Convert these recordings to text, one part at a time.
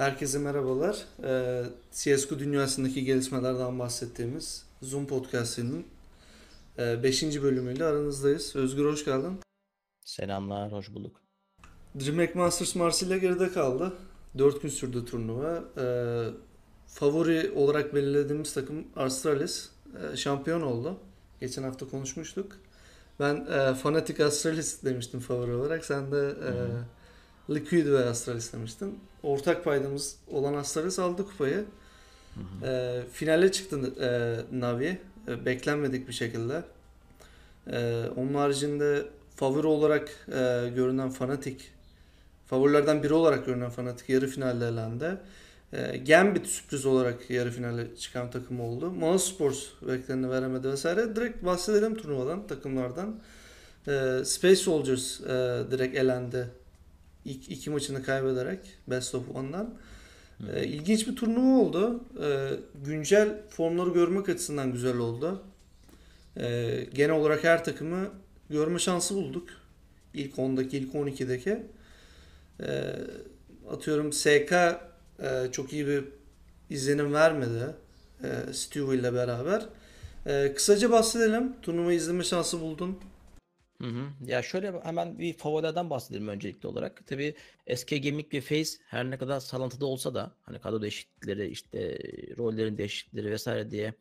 Herkese merhabalar. Ee, CSGO dünyasındaki gelişmelerden bahsettiğimiz Zoom Podcast'inin 5. E, bölümüyle aranızdayız. Özgür hoş geldin. Selamlar, hoş bulduk. DreamHack Masters Marsilya geride kaldı. 4 gün sürdü turnuva. Ee, favori olarak belirlediğimiz takım Astralis e, şampiyon oldu. Geçen hafta konuşmuştuk. Ben e, Fnatic Astralis demiştim favori olarak. Sen de e, Liquid ve Astralis demiştin. Ortak paydamız olan Astralis aldı kupayı. E, finale çıktı e, Navi. E, beklenmedik bir şekilde. E, onun haricinde favori olarak e, görünen Fnatic favorilerden biri olarak görünen Fnatic yarı finalde elendi. E, Gambit sürpriz olarak yarı finale çıkan takım oldu. Mouse Sports bekleneni veremedi vesaire. Direkt bahsedelim turnuvadan, takımlardan. E, Space Soldiers e, direkt elendi. İlk iki maçını kaybederek Best of One'dan. E, ilginç bir turnuva oldu. E, güncel formları görmek açısından güzel oldu. E, genel olarak her takımı görme şansı bulduk. İlk 10'daki, ilk 12'deki. E, atıyorum SK e, çok iyi bir izlenim vermedi. E, Stewie ile beraber. E, kısaca bahsedelim. Turnuva izleme şansı buldun. Hı hı. Ya şöyle hemen bir favorilerden bahsedelim öncelikli olarak. Tabii SK Gaming ve Face her ne kadar sallantıda olsa da hani kadro değişiklikleri işte rollerin değişiklikleri vesaire diye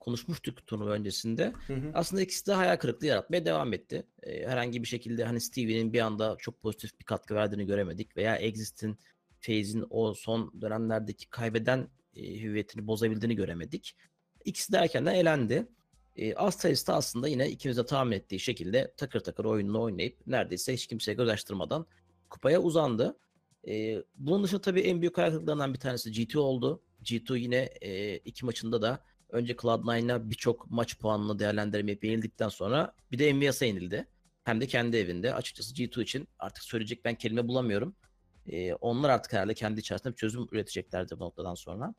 konuşmuştuk turnuva öncesinde. Hı hı. Aslında ikisi de hayal kırıklığı yaratmaya devam etti. Ee, herhangi bir şekilde hani Stevie'nin bir anda çok pozitif bir katkı verdiğini göremedik veya Exist'in Faze'in o son dönemlerdeki kaybeden e, hüviyetini bozabildiğini göremedik. İkisi de erkenden elendi. E, Astralis de aslında yine ikimiz de tahmin ettiği şekilde takır takır oyununu oynayıp neredeyse hiç kimseye göz açtırmadan kupaya uzandı. E, bunun dışında tabii en büyük hayal bir tanesi G2 oldu. G2 yine e, iki maçında da önce Cloud9'la birçok maç puanını değerlendirmeyip yenildikten sonra bir de Envias'a yenildi. Hem de kendi evinde. Açıkçası G2 için artık söyleyecek ben kelime bulamıyorum. E, onlar artık herhalde kendi içerisinde bir çözüm üreteceklerdi bu noktadan sonra.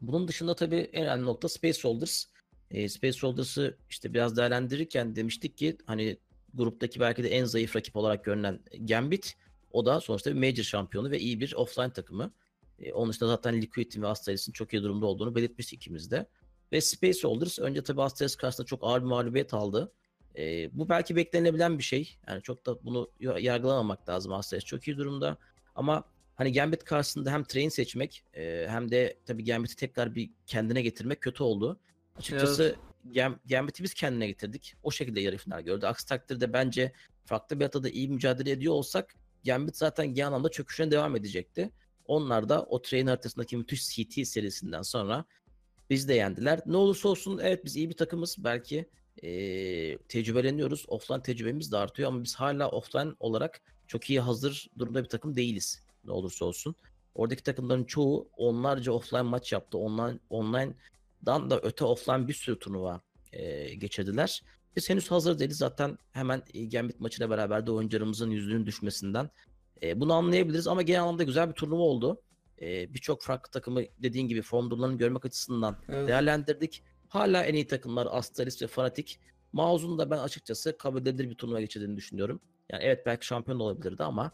Bunun dışında tabii en önemli nokta Space Soldiers. E, Space Soldiers'ı işte biraz değerlendirirken demiştik ki hani gruptaki belki de en zayıf rakip olarak görünen Gambit o da sonuçta bir major şampiyonu ve iyi bir offline takımı. E, onun dışında zaten Liquid'in ve Astralis'in çok iyi durumda olduğunu belirtmiştik ikimiz de. Ve Space Soldiers önce tabii Astralis karşısında çok ağır bir mağlubiyet aldı. E, bu belki beklenebilen bir şey. Yani çok da bunu yargılamamak lazım. Astralis çok iyi durumda. Ama hani Gambit karşısında hem train seçmek e, hem de tabii Gambit'i tekrar bir kendine getirmek kötü oldu. Açıkçası evet. Gambit'i biz kendine getirdik. O şekilde yarı final gördü. Aksi takdirde bence farklı bir hatada iyi mücadele ediyor olsak Gambit zaten genel anlamda çöküşüne devam edecekti. Onlar da o train haritasındaki müthiş CT serisinden sonra biz de yendiler. Ne olursa olsun evet biz iyi bir takımız. Belki e, tecrübeleniyoruz. Offline tecrübemiz de artıyor ama biz hala offline olarak çok iyi hazır durumda bir takım değiliz. Ne olursa olsun. Oradaki takımların çoğu onlarca offline maç yaptı. Online online'dan da öte offline bir sürü turnuva e, geçirdiler. Biz henüz hazır değiliz. Zaten hemen Gambit maçıyla beraber de oyuncularımızın yüzünün düşmesinden e, bunu anlayabiliriz ama genel anlamda güzel bir turnuva oldu. E, Birçok farklı takımı dediğin gibi form durumlarını görmek açısından evet. değerlendirdik. Hala en iyi takımlar Astralis ve Fnatic. Mause'un da ben açıkçası kabul edilir bir turnuva geçirdiğini düşünüyorum. Yani evet belki şampiyon olabilirdi ama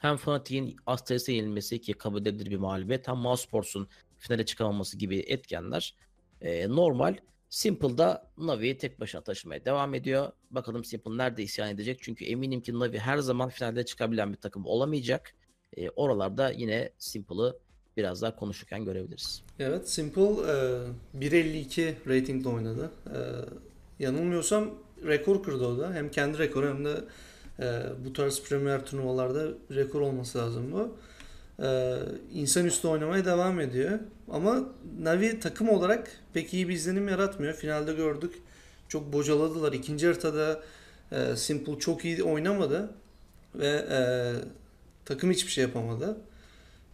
hem Fnatic'in Astralis'e yenilmesi ki kabul edilir bir mağlubiyet hem Mousesports'un finale çıkamaması gibi etkenler e, normal. Simple da Navi'yi tek başına taşımaya devam ediyor. Bakalım Simple nerede isyan edecek? Çünkü eminim ki Navi her zaman finalde çıkabilen bir takım olamayacak. E, oralarda yine Simple'ı biraz daha konuşurken görebiliriz. Evet Simple e, 1.52 ratingle oynadı. E, yanılmıyorsam rekor kırdı o da. Hem kendi rekoru hem de e, bu tarz premier turnuvalarda rekor olması lazım bu. E, insanüstü oynamaya devam ediyor. Ama Navi takım olarak pek iyi bir izlenim yaratmıyor. Finalde gördük. Çok bocaladılar. İkinci haritada e, Simple çok iyi oynamadı. Ve e, takım hiçbir şey yapamadı.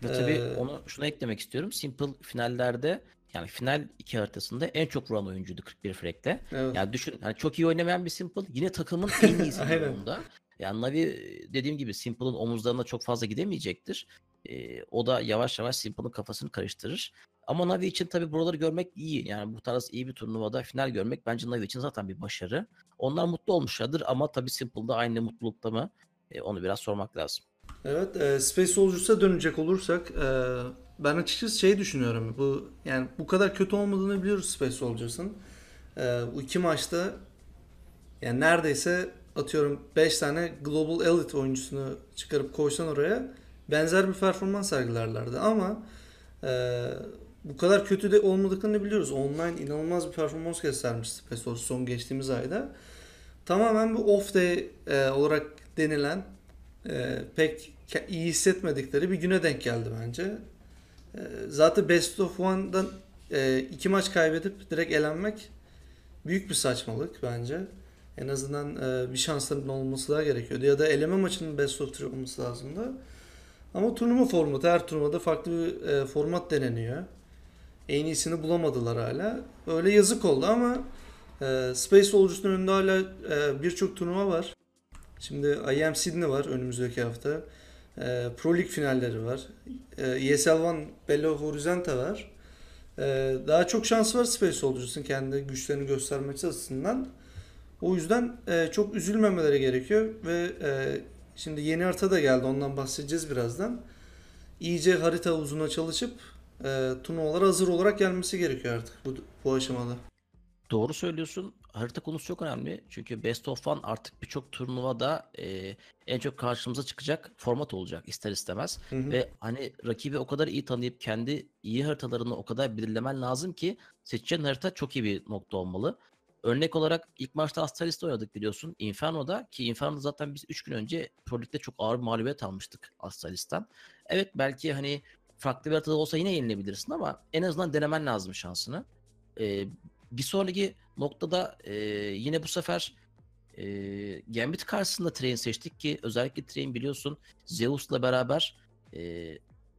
Ve tabii ee, onu şuna eklemek istiyorum. Simple finallerde yani final iki haritasında en çok vuran oyuncuydu 41 frag'te. Evet. Yani düşün hani çok iyi oynamayan bir Simple yine takımın en iyisi durumda. Yani Navi dediğim gibi Simple'ın omuzlarına çok fazla gidemeyecektir. E, o da yavaş yavaş Simple'ın kafasını karıştırır. Ama Navi için tabii buraları görmek iyi. Yani bu tarz iyi bir turnuvada final görmek bence Navi için zaten bir başarı. Onlar mutlu olmuşlardır ama tabii Simple'da aynı mutlulukta mı? E, onu biraz sormak lazım. Evet, e, Space Soldiers'a dönecek olursak e, ben açıkçası şey düşünüyorum. Bu yani bu kadar kötü olmadığını biliyoruz Space Soldiers'ın. E, bu iki maçta yani neredeyse atıyorum 5 tane Global Elite oyuncusunu çıkarıp koysan oraya benzer bir performans sergilerlerdi ama e, bu kadar kötü de olmadıklarını biliyoruz. Online inanılmaz bir performans göstermiş Space Soldiers son geçtiğimiz ayda. Tamamen bu off day e, olarak denilen e, pek iyi hissetmedikleri bir güne denk geldi bence. E, zaten Best of One'dan e, iki maç kaybedip direkt elenmek büyük bir saçmalık bence. En azından e, bir şansların olması daha gerekiyordu. Ya da eleme maçının Best of Three olması lazımdı. Ama turnuva formatı her turnuvada farklı bir e, format deneniyor. En iyisini bulamadılar hala. Öyle yazık oldu ama e, Space Soldiers'ın önünde hala e, birçok turnuva var. Şimdi IM Sydney var önümüzdeki hafta. E, Pro League finalleri var. E, ESL One Belo Horizonte var. E, daha çok şans var Space Soldiers'ın kendi güçlerini göstermesi açısından. O yüzden e, çok üzülmemeleri gerekiyor ve e, şimdi yeni harita da geldi ondan bahsedeceğiz birazdan. İyice harita uzuna çalışıp e, turnuvalara hazır olarak gelmesi gerekiyor artık bu, bu aşamada. Doğru söylüyorsun. Harita konusu çok önemli. Çünkü Best of One artık birçok turnuvada e, en çok karşımıza çıkacak format olacak ister istemez. Hı hı. Ve hani rakibi o kadar iyi tanıyıp kendi iyi haritalarını o kadar belirlemen lazım ki seçeceğin harita çok iyi bir nokta olmalı. Örnek olarak ilk maçta Astralis'te oynadık biliyorsun. Inferno'da ki Inferno'da zaten biz 3 gün önce Pro League'de çok ağır bir mağlubiyet almıştık Astralis'ten. Evet belki hani farklı bir haritada olsa yine yenilebilirsin ama en azından denemen lazım şansını. Ee, bir sonraki noktada e, yine bu sefer e, Gambit karşısında Train seçtik ki özellikle Train biliyorsun Zeus'la beraber e,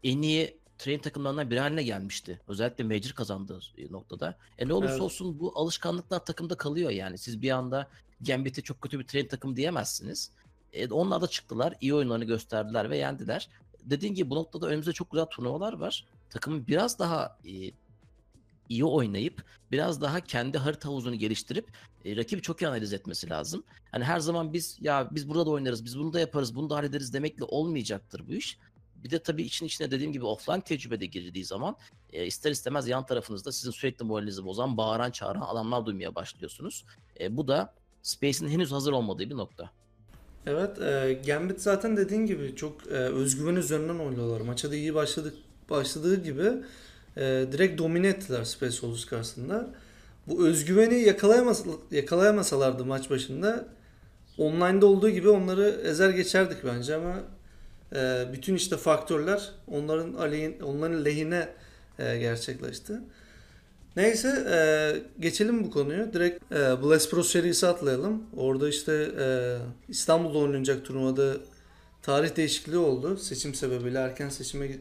en iyi Train takımlarından biri haline gelmişti. Özellikle Major kazandığı e, noktada. E ne olursa Evet. olsun bu alışkanlıklar takımda kalıyor yani. Siz bir anda Gambit'e çok kötü bir Train takım diyemezsiniz. E, onlar da çıktılar, iyi oyunlarını gösterdiler ve yendiler. Dediğin gibi bu noktada önümüzde çok güzel turnuvalar var. Takımın biraz daha e, iyi oynayıp biraz daha kendi harita havuzunu geliştirip e, rakibi çok iyi analiz etmesi lazım. Hani her zaman biz ya biz burada da oynarız, biz bunu da yaparız, bunu da hallederiz demekle olmayacaktır bu iş. Bir de tabii için içine dediğim gibi offline tecrübe de girdiği zaman e, ister istemez yan tarafınızda sizin sürekli moralinizi bozan, bağıran, çağıran adamlar duymaya başlıyorsunuz. E, bu da Space'in henüz hazır olmadığı bir nokta. Evet, e, Gambit zaten dediğin gibi çok e, özgüven üzerinden oynuyorlar. Maça da iyi başladık başladığı gibi e, direkt domine ettiler Space Soldiers karşısında. Bu özgüveni yakalayamas yakalayamasalardı maç başında online'da olduğu gibi onları ezer geçerdik bence ama e, bütün işte faktörler onların aleyhin, onların lehine e, gerçekleşti. Neyse e, geçelim bu konuyu. Direkt e, Blast Pro serisi atlayalım. Orada işte e, İstanbul'da oynanacak turnuvada tarih değişikliği oldu. Seçim sebebiyle erken seçime gi-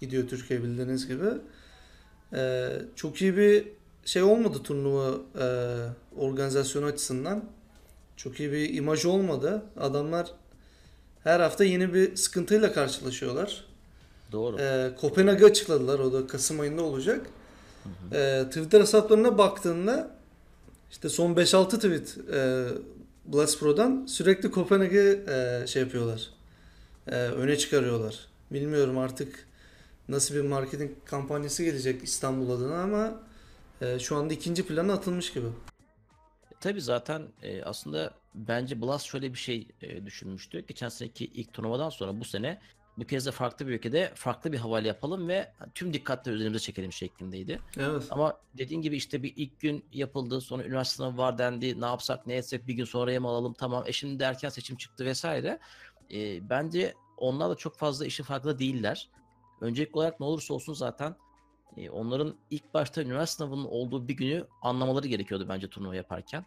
gidiyor Türkiye bildiğiniz gibi. E, çok iyi bir şey olmadı turnuva e, organizasyonu açısından. Çok iyi bir imaj olmadı. Adamlar her hafta yeni bir sıkıntıyla karşılaşıyorlar. Doğru. Ee, Kopenhag'ı açıkladılar. O da Kasım ayında olacak. Ee, Twitter hesaplarına baktığında işte son 5-6 tweet e, Blast Pro'dan sürekli Kopenhag'ı e, şey yapıyorlar. E, öne çıkarıyorlar. Bilmiyorum artık nasıl bir marketing kampanyası gelecek İstanbul adına ama e, şu anda ikinci plana atılmış gibi. Tabii zaten e, aslında bence Blast şöyle bir şey e, düşünmüştü. Geçen seneki ilk turnuvadan sonra bu sene bu kez de farklı bir ülkede farklı bir havale yapalım ve tüm dikkatleri üzerimize çekelim şeklindeydi. Evet. Ama dediğin gibi işte bir ilk gün yapıldı sonra üniversite sınavı var dendi ne yapsak ne etsek bir gün sonraya mı alalım tamam e şimdi de erken seçim çıktı vesaire. E, bence onlar da çok fazla işin farkında değiller. Öncelikli olarak ne olursa olsun zaten e, onların ilk başta üniversite sınavının olduğu bir günü anlamaları gerekiyordu bence turnuva yaparken.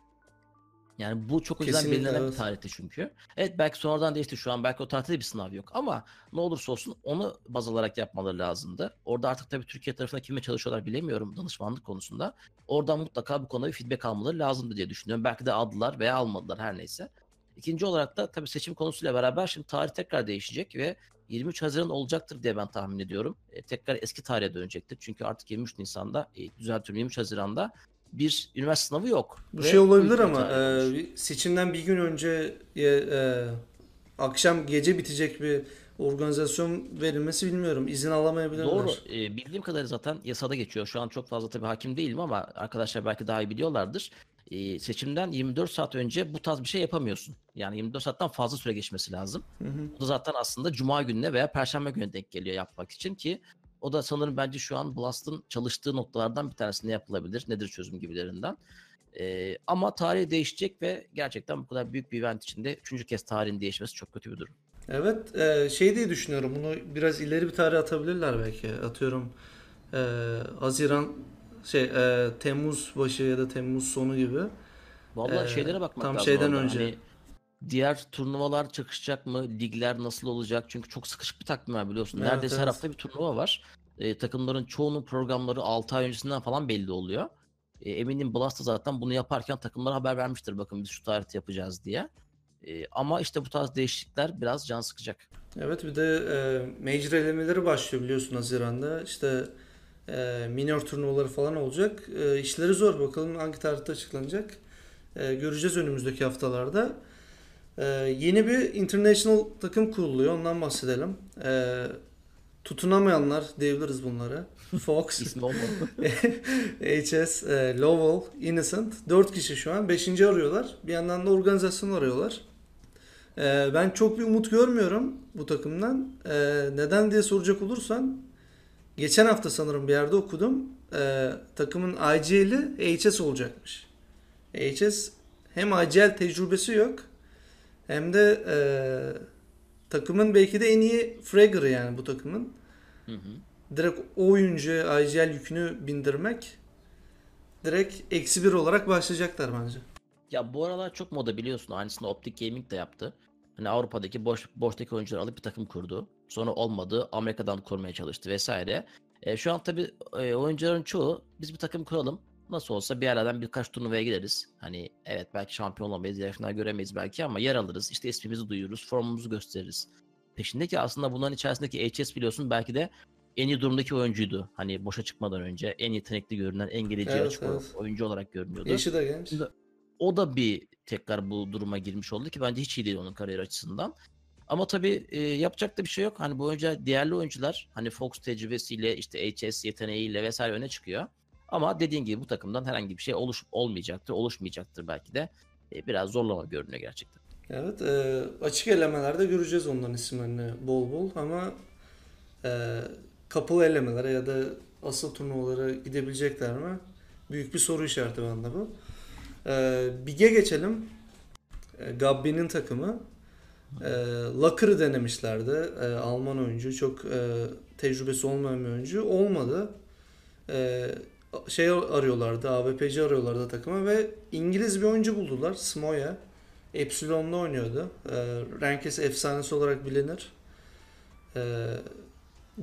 Yani bu çok Kesinlikle, belirlenen bir evet. tarihti çünkü. Evet belki sonradan değişti şu an belki o tarihte de bir sınav yok ama ne olursa olsun onu baz alarak yapmaları lazımdı. Orada artık tabii Türkiye tarafında kimle çalışıyorlar bilemiyorum danışmanlık konusunda. Oradan mutlaka bu konuda bir feedback almaları lazımdı diye düşünüyorum. Belki de aldılar veya almadılar her neyse. İkinci olarak da tabii seçim konusuyla beraber şimdi tarih tekrar değişecek ve 23 Haziran olacaktır diye ben tahmin ediyorum. E, tekrar eski tarihe dönecektir. Çünkü artık 23 Nisan'da, e, düzeltiyorum 23 Haziran'da bir üniversite sınavı yok. Bu şey olabilir ama e, seçimden bir gün önce e, e, akşam gece bitecek bir organizasyon verilmesi bilmiyorum. İzin alamayabilirler. Doğru. Ee, bildiğim kadarıyla zaten yasada geçiyor. Şu an çok fazla tabii hakim değilim ama arkadaşlar belki daha iyi biliyorlardır. Ee, seçimden 24 saat önce bu tarz bir şey yapamıyorsun. Yani 24 saatten fazla süre geçmesi lazım. Hı hı. Bu da zaten aslında Cuma gününe veya Perşembe gününe denk geliyor yapmak için ki o da sanırım bence şu an Blast'ın çalıştığı noktalardan bir tanesi ne yapılabilir, nedir çözüm gibilerinden. Ee, ama tarih değişecek ve gerçekten bu kadar büyük bir event içinde üçüncü kez tarihin değişmesi çok kötü bir durum. Evet, e, şey diye düşünüyorum. Bunu biraz ileri bir tarih atabilirler belki. Atıyorum e, Haziran şey e, Temmuz başı ya da Temmuz sonu gibi. Vallahi Ee, şeylere bakmak tam lazım şeyden orada. önce. Hani diğer turnuvalar çakışacak mı? Ligler nasıl olacak? Çünkü çok sıkışık bir takvim var biliyorsun. Evet, Neredeyse her evet. hafta bir turnuva var. Ee, takımların çoğunun programları 6 ay öncesinden falan belli oluyor. Ee, eminim Blast da zaten bunu yaparken takımlara haber vermiştir. Bakın biz şu tarihte yapacağız diye. Ee, ama işte bu tarz değişiklikler biraz can sıkacak. Evet bir de e, Major elemeleri başlıyor biliyorsun Haziran'da. İşte e, minor turnuvaları falan olacak. E, işleri zor. Bakalım hangi tarihte açıklanacak. E, göreceğiz önümüzdeki haftalarda. E, yeni bir international takım kuruluyor. Ondan bahsedelim. E, tutunamayanlar diyebiliriz bunlara. Fox. HS, e, Lowell, Innocent. 4 kişi şu an. 5. arıyorlar. Bir yandan da organizasyon arıyorlar. E, ben çok bir umut görmüyorum bu takımdan. E, neden diye soracak olursan geçen hafta sanırım bir yerde okudum. E, takımın IGL'i HS olacakmış. HS hem IGL tecrübesi yok hem de e, takımın belki de en iyi fragger'ı yani bu takımın. Hı hı. Direkt o oyuncuya IGL yükünü bindirmek direkt eksi bir olarak başlayacaklar bence. Ya bu aralar çok moda biliyorsun. Aynısını Optic Gaming de yaptı. Hani Avrupa'daki boş boştaki oyuncuları alıp bir takım kurdu. Sonra olmadı. Amerika'dan kurmaya çalıştı vesaire. E, şu an tabii e, oyuncuların çoğu biz bir takım kuralım. Nasıl olsa bir yerlerden birkaç turnuvaya gideriz. Hani evet belki şampiyon olamayız, yarı final göremeyiz belki ama yer alırız. İşte ismimizi duyururuz, formumuzu gösteririz. Peşindeki aslında bunların içerisindeki HS biliyorsun belki de en iyi durumdaki oyuncuydu. Hani boşa çıkmadan önce en yetenekli görünen, en geleceği Evet, açık evet. oyuncu olarak görünüyordu. Yaşı da genç. Şimdi o da bir tekrar bu duruma girmiş oldu ki bence hiç iyi değil onun kariyer açısından. Ama tabii e, yapacak da bir şey yok. Hani bu oyuncu diğerli oyuncular hani Fox tecrübesiyle işte HS yeteneğiyle vesaire öne çıkıyor. Ama dediğin gibi bu takımdan herhangi bir şey oluş olmayacaktır, oluşmayacaktır belki de. E, biraz zorlama görünüyor gerçekten. Evet, e, açık elemelerde göreceğiz onların isimlerini bol bol ama e, kapalı elemelere ya da asıl turnuvalara gidebilecekler mi? Büyük bir soru işareti bende bu. E, Big'e geçelim. E, Gabbi'nin takımı. E, Lacker'ı denemişlerdi. E, Alman oyuncu. Çok e, tecrübesi olmayan bir oyuncu. Olmadı. E, şey arıyorlardı. AWP'ci arıyorlardı takıma ve İngiliz bir oyuncu buldular. Smoya. Epsilon'da oynuyordu. E, Rankes efsanesi olarak bilinir. E,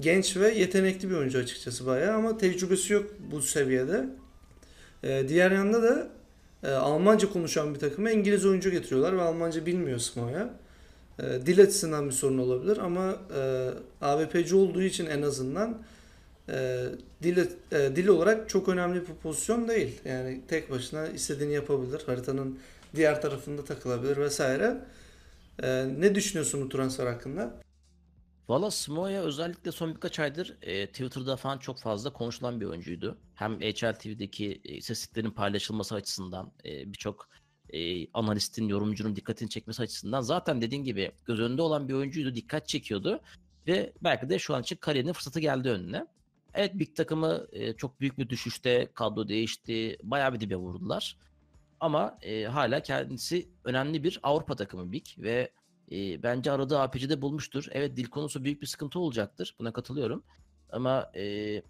genç ve yetenekli bir oyuncu açıkçası bayağı ama tecrübesi yok bu seviyede. E, diğer yanda da e, Almanca konuşan bir takıma İngiliz oyuncu getiriyorlar ve Almanca bilmiyor Smoya. E, dil açısından bir sorun olabilir ama e, AWP'ci olduğu için en azından e, dil, e, dil olarak çok önemli bir pozisyon değil. Yani tek başına istediğini yapabilir. Haritanın diğer tarafında takılabilir vesaire. E, ne düşünüyorsun bu transfer hakkında? Valla Smoya özellikle son birkaç aydır e, Twitter'da falan çok fazla konuşulan bir oyuncuydu. Hem HLTV'deki e, istatistiklerin paylaşılması açısından e, birçok e, analistin, yorumcunun dikkatini çekmesi açısından zaten dediğin gibi göz önünde olan bir oyuncuydu, dikkat çekiyordu ve belki de şu an için kariyerinin fırsatı geldi önüne. Evet Big takımı e, çok büyük bir düşüşte, kadro değişti, bayağı bir dibe vurdular. Ama e, hala kendisi önemli bir Avrupa takımı Big ve e, bence aradığı APC'de bulmuştur. Evet dil konusu büyük bir sıkıntı olacaktır. Buna katılıyorum. Ama e,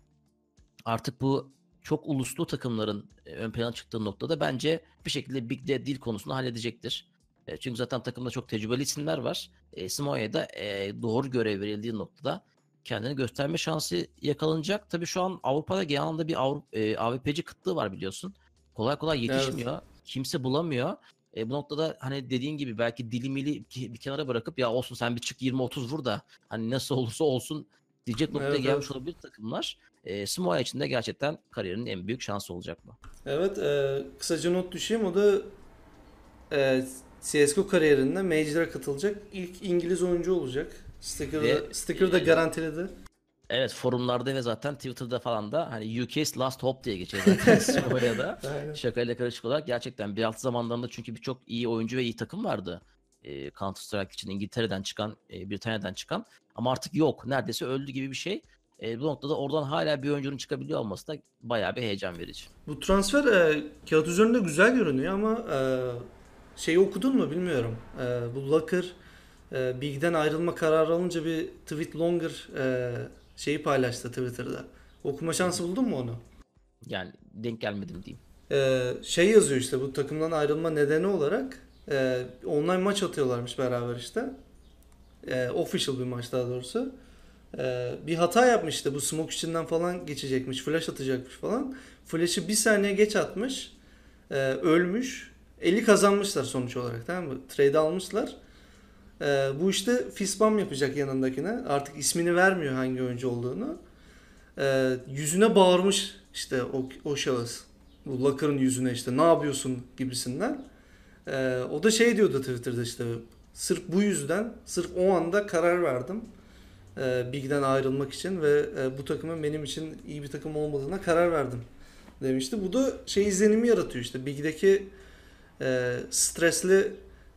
artık bu çok uluslu takımların e, ön plana çıktığı noktada bence bir şekilde Big'de dil konusunu halledecektir. E, çünkü zaten takımda çok tecrübeli isimler var. E, Simone'ye de e, doğru görev verildiği noktada kendini gösterme şansı yakalanacak. Tabii şu an Avrupa'da genel anlamda bir Avrupa, e, kıtlığı var biliyorsun. Kolay kolay yetişmiyor. Kimse bulamıyor. E, bu noktada hani dediğin gibi belki dilimili bir kenara bırakıp ya olsun sen bir çık 20-30 vur da hani nasıl olursa olsun diyecek noktaya Evet, gelmiş evet. olabilir takımlar. E, Smoya için de gerçekten kariyerinin en büyük şansı olacak bu. Evet, e, kısaca not düşeyim. O da e, CSGO kariyerinde Major'a katılacak ilk İngiliz oyuncu olacak. Sticker'da, Ve- Sticker da garantiledi. Evet forumlarda ve zaten Twitter'da falan da hani UK's Last Hope diye geçiyor zaten. Aynen. Şakayla karışık olarak gerçekten 1.6 zamanlarında çünkü birçok iyi oyuncu ve iyi takım vardı. E, Counter Strike için İngiltere'den çıkan, e, Britanya'dan çıkan ama artık yok. Neredeyse öldü gibi bir şey. E, bu noktada oradan hala bir oyuncunun çıkabiliyor olması da bayağı bir heyecan verici. Bu transfer e, kağıt üzerinde güzel görünüyor ama e, şeyi okudun mu bilmiyorum. E, bu Locker e, Big'den ayrılma kararı alınca bir tweet longer e, şeyi paylaştı Twitter'da. Okuma şansı buldun mu onu? Yani denk gelmedim diyeyim. Ee, şey yazıyor işte bu takımdan ayrılma nedeni olarak e, online maç atıyorlarmış beraber işte. E, official bir maç daha doğrusu. E, bir hata yapmış işte bu smoke içinden falan geçecekmiş. Flash atacakmış falan. Flash'ı bir saniye geç atmış. E, ölmüş. 50 kazanmışlar sonuç olarak tamam mı? Trade almışlar. E, bu işte fistbump yapacak yanındakine. Artık ismini vermiyor hangi oyuncu olduğunu. E, yüzüne bağırmış işte o, o şahıs bu Locker'ın yüzüne işte ne yapıyorsun gibisinden. Ee, o da şey diyordu Twitter'da işte sırf bu yüzden sırf o anda karar verdim e, Big'den ayrılmak için ve e, bu takımın benim için iyi bir takım olmadığına karar verdim demişti. Bu da şey izlenimi yaratıyor işte Big'deki e, stresli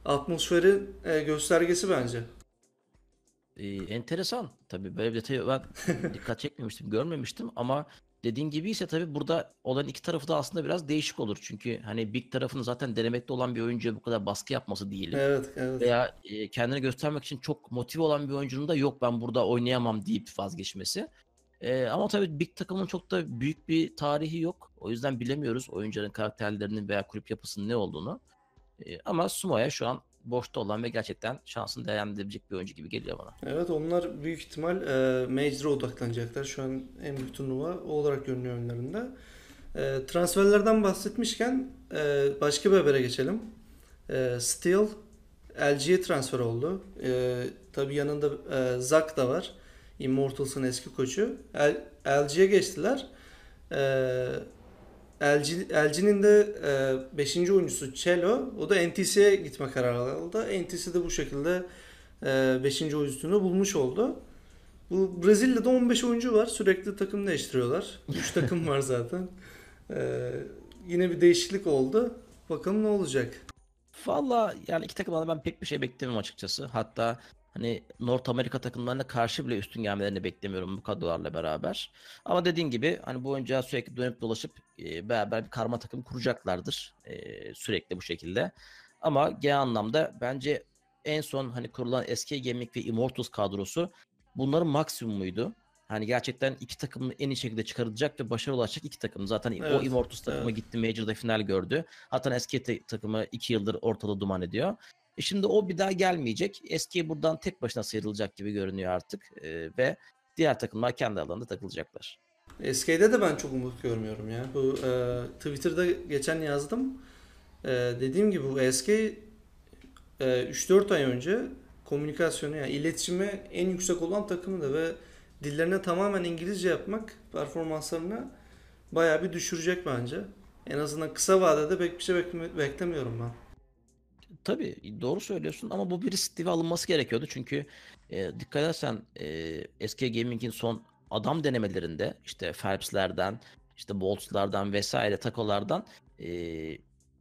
atmosferin e, göstergesi bence. Ee, enteresan. Tabii böyle bir detayı ben dikkat çekmemiştim, görmemiştim ama dediğin gibi ise tabii burada olan iki tarafı da aslında biraz değişik olur. Çünkü hani Big tarafının zaten denemekte olan bir oyuncuya bu kadar baskı yapması değil. Evet, evet. Veya e, kendini göstermek için çok motive olan bir oyuncunun da yok ben burada oynayamam deyip vazgeçmesi. E, ama tabii Big takımın çok da büyük bir tarihi yok. O yüzden bilemiyoruz oyuncuların karakterlerinin veya kulüp yapısının ne olduğunu. Ama Sumo'ya şu an boşta olan ve gerçekten şansını değerlendirebilecek bir oyuncu gibi geliyor bana. Evet onlar büyük ihtimal e, Major'a odaklanacaklar. Şu an en büyük turnuva o olarak görünüyor önlerinde. E, transferlerden bahsetmişken e, başka bir habere geçelim. E, Steel LG'ye transfer oldu. E, tabii yanında e, Zack da var. Immortals'ın eski koçu. LG'ye geçtiler. E, LG, LG'nin de 5. oyuncusu Cello. O da NTC'ye gitme kararı aldı. NTC de bu şekilde 5. oyuncusunu bulmuş oldu. Bu Brezilya'da 15 oyuncu var. Sürekli takım değiştiriyorlar. 3 takım var zaten. E, yine bir değişiklik oldu. Bakalım ne olacak. Valla yani iki takımdan da ben pek bir şey beklemiyorum açıkçası. Hatta hani North Amerika takımlarına karşı bile üstün gelmelerini beklemiyorum bu kadrolarla beraber. Ama dediğin gibi hani bu oyuncuya sürekli dönüp dolaşıp e, beraber bir karma takım kuracaklardır e, sürekli bu şekilde. Ama genel anlamda bence en son hani kurulan SK Gaming ve Immortals kadrosu bunların maksimumuydu. Hani gerçekten iki takımı en iyi şekilde çıkarılacak ve başarılı olacak iki takım. Zaten o Evet, Immortals takımı evet. gitti Major'da final gördü. Hatta SK te- takımı iki yıldır ortada duman ediyor. E şimdi o bir daha gelmeyecek. SK buradan tek başına sıyrılacak gibi görünüyor artık. E, ve diğer takımlar kendi alanında takılacaklar. SK'de de ben çok umut görmüyorum ya. Bu e, Twitter'da geçen yazdım. E, dediğim gibi bu SK e, 3-4 ay önce komünikasyonu yani iletişimi en yüksek olan takımdı ve dillerine tamamen İngilizce yapmak performanslarını bayağı bir düşürecek bence. En azından kısa vadede pek bir şey bekle- beklemiyorum ben. Tabii doğru söylüyorsun ama bu bir risk diye alınması gerekiyordu. Çünkü e, dikkat edersen e, SK Gaming'in son adam denemelerinde işte Phelps'lerden, işte Bolts'lardan vesaire takolardan e,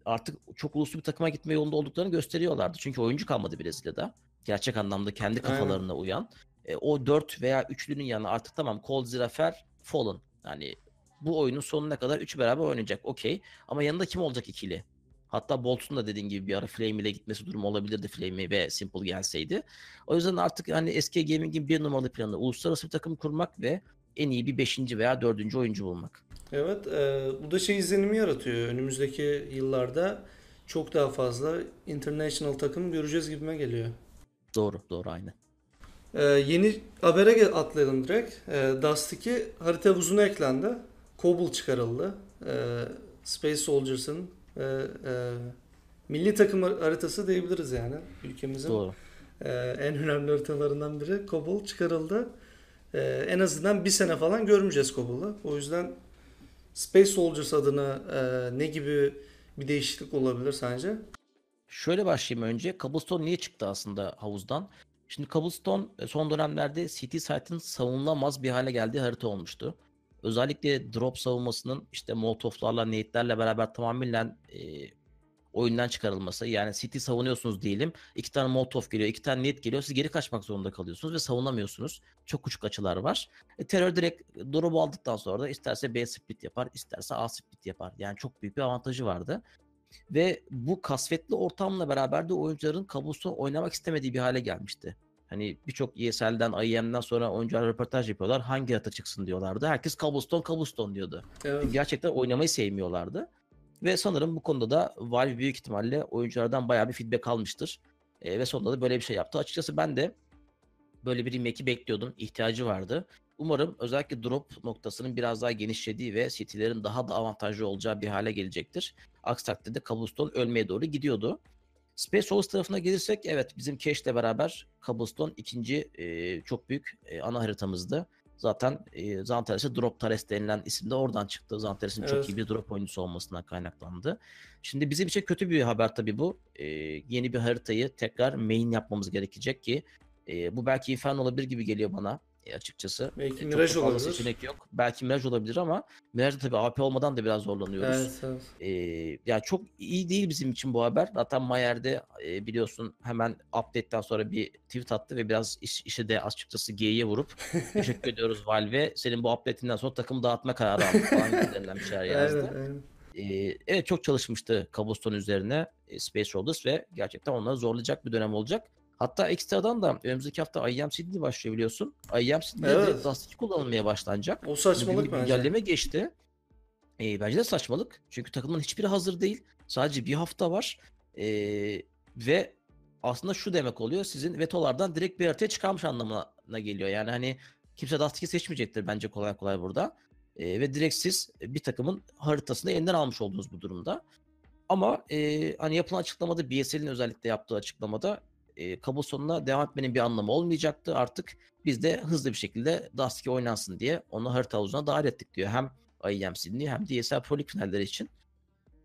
artık çok uluslu bir takıma gitme yolunda olduklarını gösteriyorlardı. Çünkü oyuncu kalmadı Brezilya'da. Gerçek anlamda kendi Aynen. kafalarına uyan. E, o 4 veya üçlünün yanına artık tamam Cold Zerafer, Fallen. Yani bu oyunun sonuna kadar üçü beraber oynayacak. Okey. Ama yanında kim olacak ikili? Hatta Bolt'un da dediğin gibi bir ara Flame ile gitmesi durumu olabilirdi Flame ve Simple gelseydi. O yüzden artık hani SK Gaming'in bir numaralı planı uluslararası bir takım kurmak ve en iyi bir 5. veya 4. oyuncu bulmak. Evet, e, bu da şey izlenimi yaratıyor. Önümüzdeki yıllarda çok daha fazla international takım göreceğiz gibime geliyor. Doğru, doğru aynı. Ee, yeni habere atlayalım direkt. Ee, Dust 2 harita havuzuna eklendi. Cobble çıkarıldı. Ee, Space Soldiers'ın e, e, milli takım har- haritası diyebiliriz yani. Ülkemizin Doğru. e, en önemli haritalarından biri. Cobble çıkarıldı. Ee, en azından bir sene falan görmeyeceğiz Cobble'ı. O yüzden Space Soldiers adına e, ne gibi bir değişiklik olabilir sence? Şöyle başlayayım önce. Cobblestone niye çıktı aslında havuzdan? Şimdi Cobblestone e, son dönemlerde City Site'ın savunulmaz bir hale geldiği harita olmuştu. Özellikle drop savunmasının işte Molotov'larla, nade'lerle beraber tamamen e, oyundan çıkarılması. Yani City savunuyorsunuz diyelim. iki tane Molotov geliyor, iki tane Nade geliyor. Siz geri kaçmak zorunda kalıyorsunuz ve savunamıyorsunuz. Çok küçük açılar var. E, terör direkt drop'u aldıktan sonra da isterse B split yapar, isterse A split yapar. Yani çok büyük bir avantajı vardı. Ve bu kasvetli ortamla beraber de oyuncuların Cobblestone oynamak istemediği bir hale gelmişti. Hani birçok ESL'den, IEM'den sonra oyuncular röportaj yapıyorlar. Hangi harita çıksın diyorlardı. Herkes Cobblestone, Cobblestone diyordu. Evet. Gerçekten oynamayı sevmiyorlardı. Ve sanırım bu konuda da Valve büyük ihtimalle oyunculardan bayağı bir feedback almıştır. E, ve sonunda da böyle bir şey yaptı. Açıkçası ben de böyle bir remake'i bekliyordum. İhtiyacı vardı. Umarım özellikle drop noktasının biraz daha genişlediği ve city'lerin daha da avantajlı olacağı bir hale gelecektir. Aksi takdirde Cobblestone ölmeye doğru gidiyordu. Space Souls tarafına gelirsek evet bizim Cash'le beraber Cobblestone ikinci e, çok büyük e, ana haritamızdı. Zaten e, Zantares'e Drop Tares denilen isim de oradan çıktı. Zantares'in Evet. çok iyi bir drop oyuncusu olmasından kaynaklandı. Şimdi bizim için kötü bir haber tabii bu. E, yeni bir haritayı tekrar main yapmamız gerekecek ki e, bu belki Inferno olabilir gibi geliyor bana açıkçası. Belki E, Mirage da fazla olabilir. seçenek yok. Belki Mirage olabilir ama Mirage'de tabii AP olmadan da biraz zorlanıyoruz. Evet, evet. Ee, ya çok iyi değil bizim için bu haber. Zaten Mayer'de e, biliyorsun hemen update'ten sonra bir tweet attı ve biraz iş, işe de açıkçası G'ye vurup teşekkür ediyoruz Valve. Senin bu update'inden sonra takımı dağıtma kararı aldık falan bir şeyler yazdı. Aynen, aynen. Ee, evet çok çalışmıştı Cobblestone üzerine e, Space Rollers ve gerçekten onları zorlayacak bir dönem olacak. Hatta ekstradan da önümüzdeki hafta IEM Sydney başlıyor biliyorsun. IEM Sydney'de Evet. direkt Dust 2 kullanılmaya başlanacak. O saçmalık bir bence. güncelleme geçti. Ee, bence de saçmalık. Çünkü takımın hiçbiri hazır değil. Sadece bir hafta var. Ee, ve aslında şu demek oluyor. Sizin vetolardan direkt bir haritaya çıkarmış anlamına geliyor. Yani hani kimse Dust 2 seçmeyecektir bence kolay kolay burada. Ee, ve direkt siz bir takımın haritasını elinden almış oldunuz bu durumda. Ama e, hani yapılan açıklamada BSL'in özellikle yaptığı açıklamada e, Cobblestone'la devam etmenin bir anlamı olmayacaktı. Artık biz de hızlı bir şekilde Dust 2 oynansın diye onu harita havuzuna dahil ettik diyor. Hem IEM Sydney hem DSL Pro League finalleri için.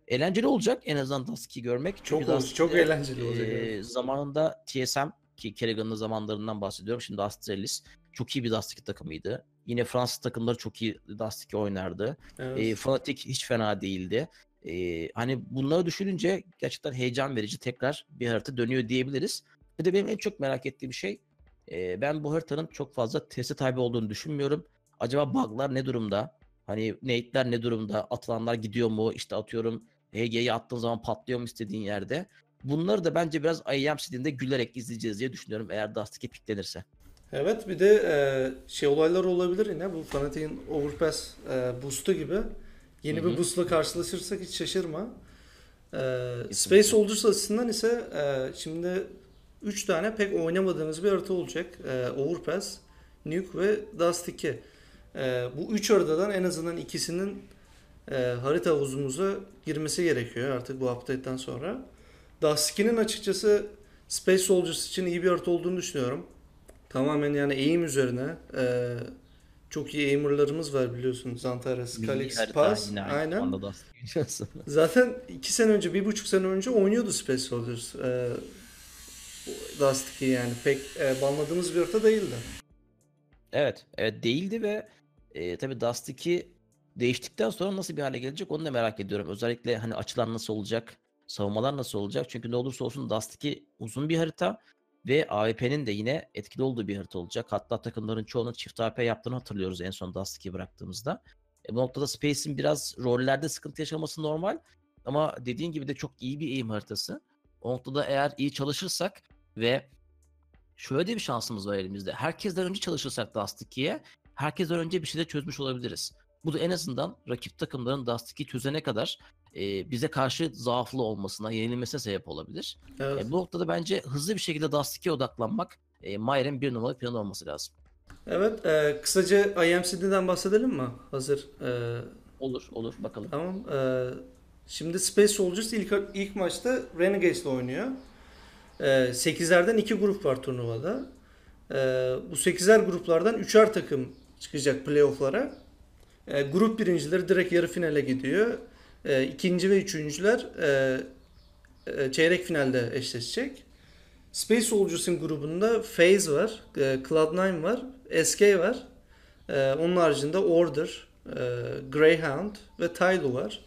Eğlenceli olacak en azından Dust 2'yi görmek. Çok Dust çok 2'de, eğlenceli olacak, e, zamanında TSM ki Kerrigan'ın zamanlarından bahsediyorum. Şimdi Astralis çok iyi bir Dust 2 takımıydı. Yine Fransız takımları çok iyi Dust 2 oynardı. Evet. E, Fnatic hiç fena değildi. E, hani bunları düşününce gerçekten heyecan verici tekrar bir harita dönüyor diyebiliriz. Bir de benim en çok merak ettiğim şey e, ben bu haritanın çok fazla testi tabi olduğunu düşünmüyorum. Acaba bug'lar ne durumda? Hani nade'ler ne durumda? Atılanlar gidiyor mu? İşte atıyorum HG'yi attığın zaman patlıyor mu istediğin yerde? Bunları da bence biraz IEM City'inde gülerek izleyeceğiz diye düşünüyorum eğer Dust 2 piklenirse. Evet bir de e, şey olaylar olabilir yine bu Fanatic'in Overpass e, boost'u gibi. Yeni Hı hı. bir boost'la karşılaşırsak hiç şaşırma. E. Space Soldiers açısından ise e, şimdi 3 tane pek oynamadığınız bir harita olacak. E, Overpass, Nuke ve Dust 2. E, bu 3 haritadan en azından ikisinin e, harita havuzumuza girmesi gerekiyor artık bu update'den sonra. Dust 2'nin açıkçası Space Soldiers için iyi bir harita olduğunu düşünüyorum. Tamamen yani aim üzerine. e, çok iyi aimerlarımız var biliyorsunuz. Antares, Calix, Paz. Aynen. zamanda Dust 2 biliyorsun. Zaten iki sene önce, bir buçuk sene önce oynuyordu Space Soldiers. E, Dust 2 yani pek e, banladığımız bir harita değildi. Evet, evet değildi ve e, tabii Dust 2 değiştikten sonra nasıl bir hale gelecek onu da merak ediyorum. Özellikle hani açılar nasıl olacak, savunmalar nasıl olacak? Çünkü ne olursa olsun Dust 2 uzun bir harita ve AWP'nin de yine etkili olduğu bir harita olacak. Hatta takımların çoğunun çift AWP yaptığını hatırlıyoruz en son Dust 2'yi bıraktığımızda. E, bu noktada Space'in biraz rollerde sıkıntı yaşaması normal. Ama dediğin gibi de çok iyi bir aim haritası. O noktada eğer iyi çalışırsak ve şöyle bir şansımız var elimizde. Herkesten önce çalışırsak Dust 2'ye herkesten önce bir şeyler çözmüş olabiliriz. Bu da en azından rakip takımların Dust 2'yi çözene kadar e, bize karşı zaaflı olmasına, yenilmesine sebep olabilir. Evet. E, bu noktada bence hızlı bir şekilde Dust 2'ye odaklanmak e, Mayer'in bir numaralı planı olması lazım. Evet, e, kısaca IMCD'den bahsedelim mi? Hazır. E, Olur, olur bakalım. tamam. E, şimdi Space Soldiers ilk, ilk maçta Renegades'le oynuyor. E, 8'lerden 2 grup var turnuvada. E, bu 8'er gruplardan 3'er takım çıkacak playoff'lara. E, grup birincileri direkt yarı finale gidiyor. İkinci ve üçüncüler e, e, çeyrek finalde eşleşecek. Space Soldiers'ın grubunda FaZe var, e, Cloud9 var, SK var. Onun haricinde Order, Greyhound ve Tylo var.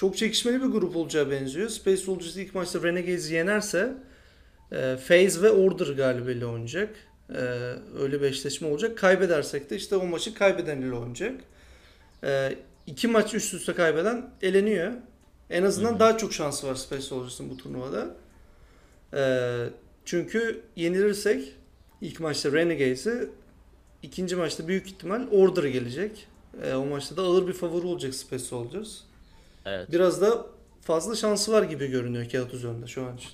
Çok çekişmeli bir grup olacağı benziyor. Space Soldiers ilk maçta Renegades'i yenerse e, FaZe ve Order galibiyle oynayacak. E, öyle bir eşleşme olacak. Kaybedersek de işte o maçı kaybeden ile oynayacak. E, iki maç üst üste kaybeden eleniyor. En azından Hı hı. daha çok şansı var Space Soldiers'ın bu turnuvada. E, çünkü yenilirsek ilk maçta Renegades'i ikinci maçta büyük ihtimal Order gelecek. E, o maçta da ağır bir favori olacak Space Soldiers. Evet. Biraz da fazla şansı var gibi görünüyor kağıt üzerinde şu an için.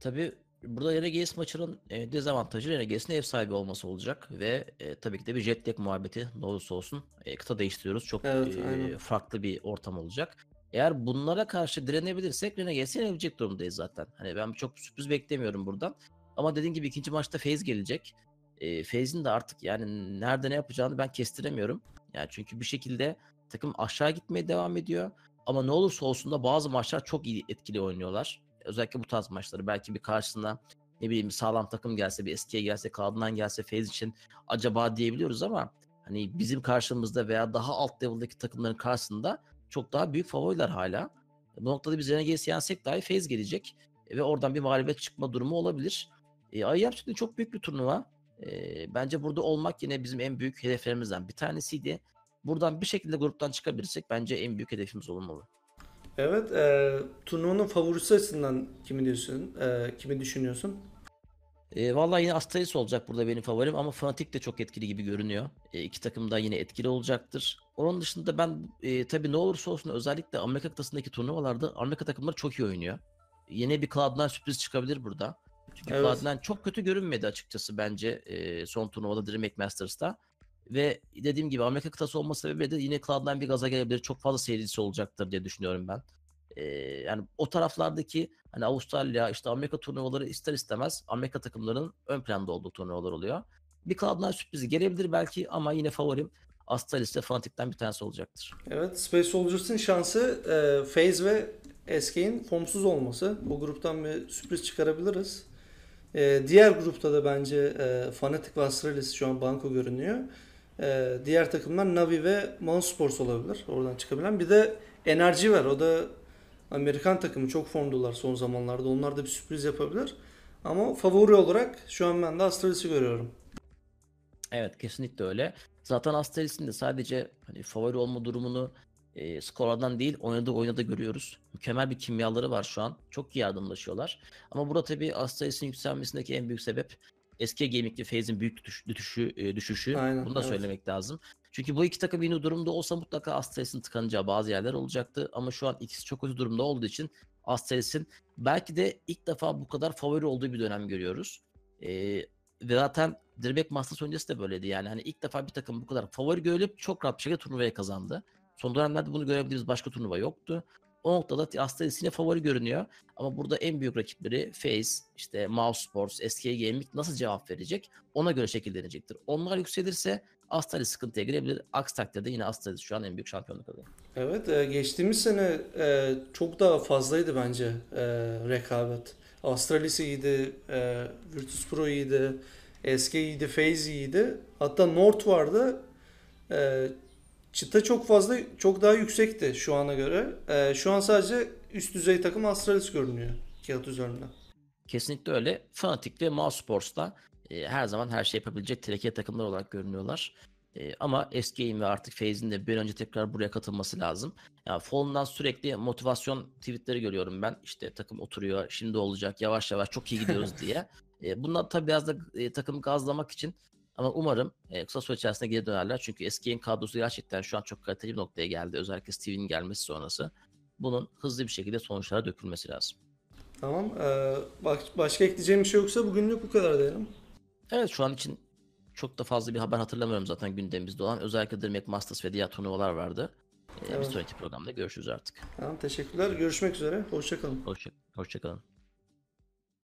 Tabii burada Renegades maçının e, dezavantajı Renegades'in ev sahibi olması olacak ve e, tabii ki de bir jet lag muhabbeti ne olursa olsun e, kıta değiştiriyoruz. Çok Evet, e, aynen. farklı bir ortam olacak. Eğer bunlara karşı direnebilirsek Renegades'i yenebilecek durumdayız zaten. Hani ben çok sürpriz beklemiyorum buradan. Ama dediğim gibi ikinci maçta FaZe gelecek. E, FaZe'in de artık yani nerede ne yapacağını ben kestiremiyorum. Yani çünkü bir şekilde takım aşağı gitmeye devam ediyor. Ama ne olursa olsun da bazı maçlar çok iyi etkili oynuyorlar. Özellikle bu tarz maçları. Belki bir karşısına ne bileyim bir sağlam takım gelse, bir eskiye gelse, Cloud9 gelse FaZe için acaba diyebiliyoruz ama hani bizim karşımızda veya daha alt level'daki takımların karşısında çok daha büyük favoriler hala. Bu noktada biz Renegades'i yensek dahi FaZe gelecek E, ve oradan bir mağlubiyet çıkma durumu olabilir. E, Sütü çok büyük bir turnuva. E, bence burada olmak yine bizim en büyük hedeflerimizden bir tanesiydi. Buradan bir şekilde gruptan çıkabilirsek bence en büyük hedefimiz olmalı. Evet, e, turnuvanın favorisi açısından kimi diyorsun? E, kimi düşünüyorsun? E, vallahi yine Astralis olacak burada benim favorim ama Fnatic de çok etkili gibi görünüyor. E, iki takım da yine etkili olacaktır. Onun dışında ben e, tabii ne olursa olsun özellikle Amerika kıtasındaki turnuvalarda Amerika takımları çok iyi oynuyor. Yine bir Cloud9 sürpriz çıkabilir burada. Çünkü Evet. Cloud9 çok kötü görünmedi açıkçası bence e, son turnuvada Dream Masters'ta. Ve dediğim gibi Amerika kıtası olması sebebiyle de yine Cloud9 bir gaza gelebilir. Çok fazla seyircisi olacaktır diye düşünüyorum ben. E, yani o taraflardaki hani Avustralya, işte Amerika turnuvaları ister istemez Amerika takımlarının ön planda olduğu turnuvalar oluyor. Bir Cloud9 sürprizi gelebilir belki ama yine favorim Astralis ve Fnatic'ten bir tanesi olacaktır. Evet, Space Soldiers'ın şansı e, FaZe ve SK'in formsuz olması. Bu gruptan bir sürpriz çıkarabiliriz. E, diğer grupta da bence e, Fnatic ve Astralis şu an banko görünüyor. E, diğer takımlar Navi ve Mousesports olabilir. Oradan çıkabilen. Bir de Energy var. O da Amerikan takımı. Çok formdular son zamanlarda. Onlar da bir sürpriz yapabilir. Ama favori olarak şu an ben de Astralis'i görüyorum. Evet kesinlikle öyle. Zaten Astralis'in de sadece hani favori olma durumunu e, skorlardan değil oynadığı oyunda da görüyoruz. Mükemmel bir kimyaları var şu an. Çok iyi yardımlaşıyorlar. Ama burada tabii Astralis'in yükselmesindeki en büyük sebep eski Gaming ve FaZe'in büyük düşüş, düşüşü, e, düşüşü. Aynen, Bunu da evet. söylemek lazım. Çünkü bu iki takım yeni durumda olsa mutlaka Astralis'in tıkanacağı bazı yerler olacaktı. Ama şu an ikisi çok kötü durumda olduğu için Astralis'in belki de ilk defa bu kadar favori olduğu bir dönem görüyoruz. Ee, ve zaten Direkt Masters öncesi de böyleydi yani. Hani ilk defa bir takım bu kadar favori görülüp çok rahat bir şekilde turnuvayı kazandı. Son dönemlerde bunu görebildiğimiz başka turnuva yoktu. O noktada Astralis yine favori görünüyor. Ama burada en büyük rakipleri FaZe, işte Mouse Sports, SK Gaming nasıl cevap verecek? Ona göre şekillenecektir. Onlar yükselirse Astralis sıkıntıya girebilir. Aksi takdirde yine Astralis şu an en büyük şampiyonluk adayı. Evet, e, geçtiğimiz sene e, çok daha fazlaydı bence e, rekabet. Astralis iyiydi, Virtus Pro iyiydi, SK iyiydi, FaZe iyiydi. Hatta North vardı. Çıta çok fazla, çok daha yüksekti şu ana göre. E, şu an sadece üst düzey takım Astralis görünüyor kağıt üzerinde. Kesinlikle öyle. Fnatic ve Mouse Sports'ta e, her zaman her şey yapabilecek tehlikeli takımlar olarak görünüyorlar. E, ama SK'in ve artık FaZe'in de bir önce tekrar buraya katılması lazım. Yani Fallen'dan sürekli motivasyon tweetleri görüyorum ben. İşte takım oturuyor, şimdi olacak, yavaş yavaş çok iyi gidiyoruz diye. E, bunlar tabii biraz da e, takımı gazlamak için ama umarım e, kısa süre içerisinde geri dönerler. Çünkü SK'in kadrosu gerçekten şu an çok kaliteli bir noktaya geldi. Özellikle Steve'in gelmesi sonrası. Bunun hızlı bir şekilde sonuçlara dökülmesi lazım. Tamam. E, bak, başka ekleyeceğim bir şey yoksa bugünlük bu kadar diyelim. Evet şu an için çok da fazla bir haber hatırlamıyorum zaten gündemimizde olan. Özellikle Dream Masters ve diğer turnuvalar vardı. Ee, Evet. Bir sonraki programda görüşürüz artık. Tamam, teşekkürler. Görüşmek üzere. Hoşçakalın. Hoşça, hoşça kalın.